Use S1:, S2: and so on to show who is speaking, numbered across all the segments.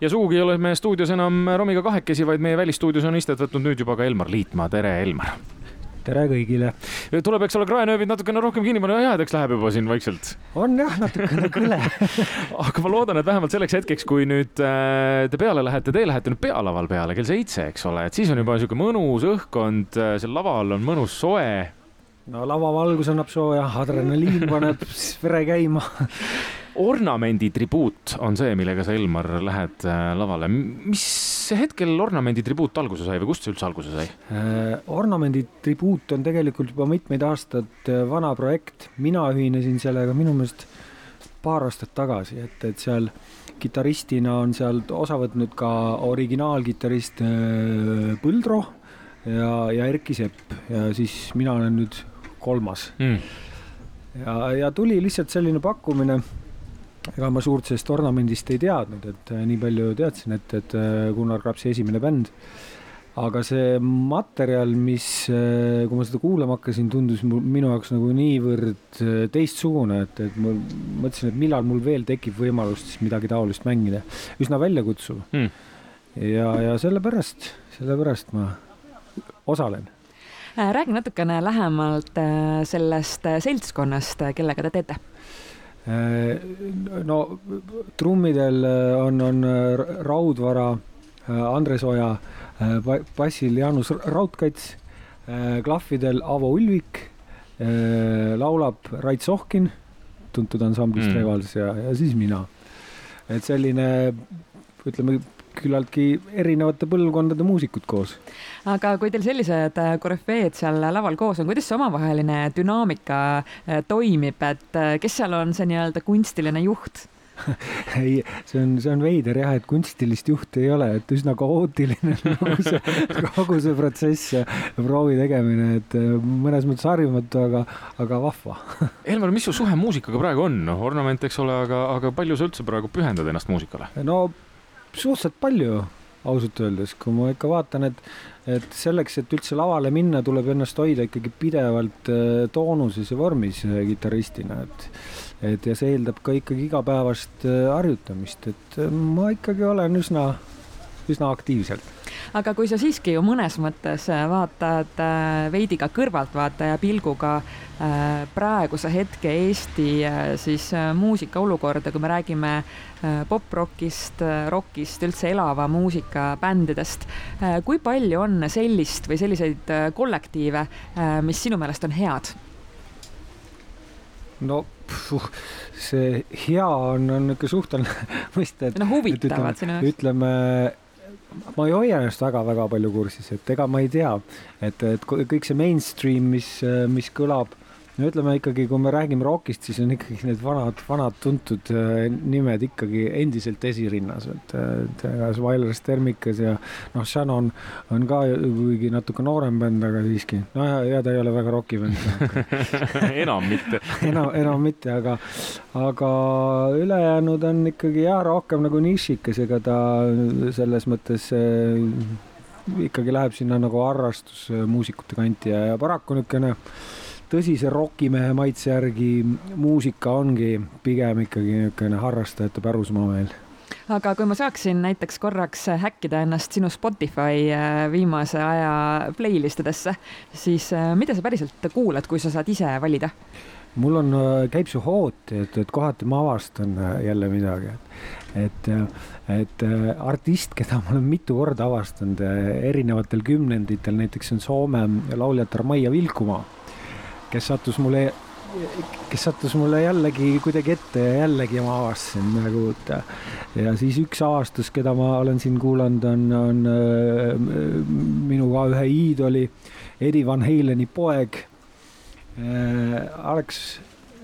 S1: ja sugugi ei ole me stuudios enam Romiga kahekesi, vaid meie välisstuudios on istet võtnud nüüd juba ka Elmar Liitmaa, tere, Elmar!
S2: tere kõigile!
S1: tuleb, eks ole, kraenööbid natukene rohkem kinni panna, jahedaks läheb juba siin vaikselt.
S2: on jah, natukene kõle
S1: aga ma loodan, et vähemalt selleks hetkeks, kui nüüd äh, te peale lähete, te lähete nüüd pealaval peale kell seitse, eks ole, et siis on juba niisugune mõnus õhkkond, äh, seal laval on mõnus soe
S2: no lavavalgus annab sooja, adrenaliin paneb vere käima
S1: ornamendi tribuut on see, millega sa, Elmar, lähed äh, lavale. mis hetkel ornamendi tribuut alguse sai või kust see üldse alguse sai
S2: äh,? ornamendi tribuut on tegelikult juba mitmeid aastaid äh, vana projekt, mina ühinesin sellega minu meelest paar aastat tagasi, et, et seal kitarristina on sealt osa võtnud ka originaalkitarrist Põldro ja, ja Erki Sepp ja siis mina olen nüüd kolmas mm. ja, ja tuli lihtsalt selline pakkumine ega ma suurt sellest ornamendist ei teadnud, et äh, nii palju teadsin, et, et äh, Gunnar Krapsi esimene bänd. aga see materjal, mis, äh, kui ma seda kuulama hakkasin, tundus minu jaoks nagu niivõrd teistsugune, et, et ma mõtlesin, et millal mul veel tekib võimalust siis midagi taolist mängida. üsna väljakutsuv mm.. ja, ja sellepärast, sellepärast ma osalen
S3: räägi natukene lähemalt sellest seltskonnast, kellega te teete
S2: no trummidel äh, on, on äh, Raudvara, Andres Oja, bassil Jaanus Raudkats, klahvidel Avo Ulvik, laulab Rait Sohkin, tuntud ansamblist mm. Revals ja, ja siis mina. et selline ütleme küllaltki erinevate põlvkondade muusikud koos.
S3: aga kui teil sellised äh, korüfeed seal laval koos on, kuidas see omavaheline dünaamika äh, toimib, et äh, kes seal on see nii-öelda kunstiline juht?
S2: ei, see on, see on veider jah, et kunstilist juhti ei ole, et üsna kaootiline kogu see, kogu see protsess ja proovi tegemine, et mõnes mõttes harjumatu, aga, aga vahva.
S1: Elmar, mis su suhe muusikaga praegu on, noh, ornament, eks ole, aga, aga palju sa üldse praegu pühendad ennast muusikale?
S2: no suhteliselt palju ausalt öeldes, kui ma ikka vaatan, et, et selleks, et üldse lavale minna, tuleb ennast hoida ikkagi pidevalt äh, toonuses ja vormis äh, kitarristina, et et ja see eeldab ka ikkagi igapäevast äh, harjutamist, et ma ikkagi olen üsna, üsna aktiivselt
S3: aga kui sa siiski ju mõnes mõttes äh, vaatad äh, veidi ka kõrvaltvaataja pilguga äh, praeguse hetke Eesti siis muusika olukorda, kui me räägime poprockist, rockist, üldse elava muusika bändidest. kui palju on sellist või selliseid kollektiive, mis sinu meelest on head?
S2: no puh, see hea on, on niisugune suhteline mõiste,
S3: no huvitavad
S2: sinu jaoks. ütleme ma ei hoia ennast väga-väga palju kursis, et ega ma ei tea, et, et kõik see mainstream, mis, mis kõlab no ütleme ikkagi, kui me räägime rokist, siis on ikkagi need vanad, vanad tuntud äh, nimed ikkagi endiselt esirinnas, et, et Smiler Stermikas ja noh, Shannon on ka kuigi natuke noorem bänd, aga siiski, no ja, ja ta ei ole väga roki bänd.
S1: Enam mitte.
S2: Enam, enam mitte, aga, aga ülejäänud on ikkagi jah, rohkem nagu nišikas, ega ta selles mõttes äh, ikkagi läheb sinna nagu harrastusmuusikute kanti ja, ja paraku niisugune tõsise rokimehe maitse järgi muusika ongi pigem ikkagi niisugune harrastajate pärusmaa meil.
S3: Aga kui ma saaksin näiteks korraks häkkida ennast sinu Spotify äh, viimase aja playlist idesse, siis äh, mida sa päriselt kuulad, kui sa saad ise valida?
S2: mul on, äh, käib see hooti, et, et kohati ma avastan jälle midagi, et, et artist, keda ma olen mitu korda avastanud erinevatel kümnenditel, näiteks on Soome lauljatar Maia Vilkumaa kes sattus mulle, kes sattus mulle jällegi kuidagi ette ja jällegi ma avastasin midagi uut. Ja, siis üks avastus, keda ma olen siin kuulanud, on, on äh, minu ka ühe iidoli, Eddie Van Haleni poeg äh,, Alex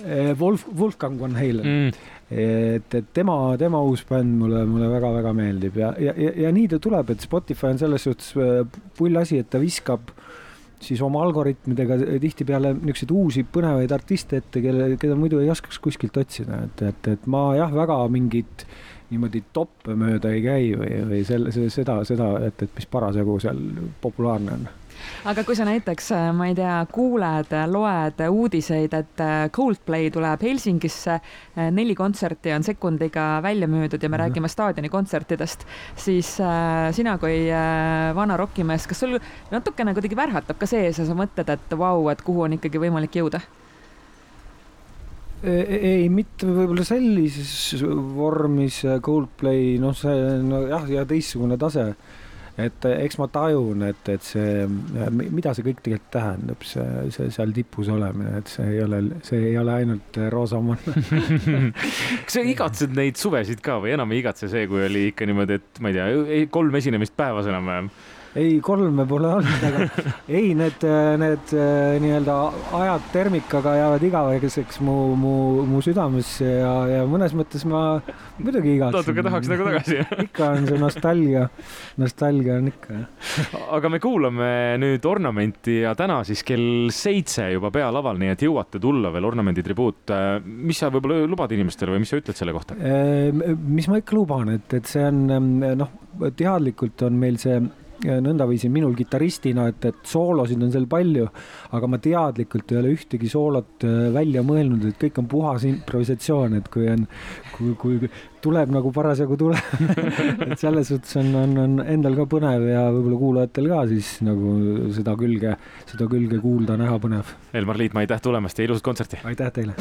S2: äh,, Wolf, Wolfgang Van Halen. Mm. Et, et tema, tema uus bänd mulle, mulle väga-väga meeldib ja, ja, ja, ja nii ta tuleb, et Spotify on selles suhtes pull asi, et ta viskab äh, siis oma algoritmidega tihtipeale niisuguseid uusi põnevaid artiste ette, kelle, keda muidu ei oskaks kuskilt otsida, et, et, et ma jah, väga mingit niimoodi toppe mööda ei käi või, või selle, seda, seda, et, et mis parasjagu seal populaarne on
S3: aga kui sa näiteks, äh, ma ei tea, kuuled, loed uudiseid, et äh, Coldplay tuleb Helsingisse, äh, neli kontserti on sekundiga välja müüdud ja me mm -hmm. räägime staadionikontsertidest, siis sina kui vana rokimees, kas sul natukene kuidagi värhatab ka sees ja sa mõtled, et vau et kuhu on ikkagi võimalik jõuda?
S2: E, e, ei, mitte võib-olla sellises vormis Coldplay, noh, see nojah, ja teistsugune tase et eh, eks ma tajun, et, et see, eh, mida see kõik tegelikult tähendab, see, see seal tipus olemine, et see ei ole, see ei ole ainult eh, roosamanna
S1: kas sa igatsed neid suvesid ka või enam ei igatse see, kui oli ikka niimoodi, et ma ei tea, kolm esinemist päevas enam-vähem?
S2: Ei, kolme pole olnud, aga ei, need, need nii-öelda ajad termikaga jäävad igaveseks mu, mu, mu südamesse ja, ja mõnes mõttes ma muidugi igatsen.
S1: natuke tahaks nagu tagasi
S2: ikka on see nostalgia, nostalgia on ikka,
S1: aga me kuulame nüüd Ornamenti ja täna siis kell seitse juba pealaval, nii et jõuate tulla veel Ornamendi tribuut. mis sa võib-olla lubad inimestele või mis sa ütled selle kohta?
S2: mis ma ikka luban, et, et see on noh, teadlikult on meil see nõndaviisi minul kitarristina, et, et soolosid on seal palju, aga ma teadlikult ei ole ühtegi soolot äh, välja mõelnud, et kõik on puhas improvisatsioon, et kui on, kui, kui tuleb nagu parasjagu tuleb et selles suhtes on, on, on endal ka põnev ja võib-olla kuulajatel ka siis nagu seda külge, seda külge kuulda, näha põnev.
S1: Elmar Liitmaa, aitäh tulemast ja ilusat kontserti!
S2: aitäh teile!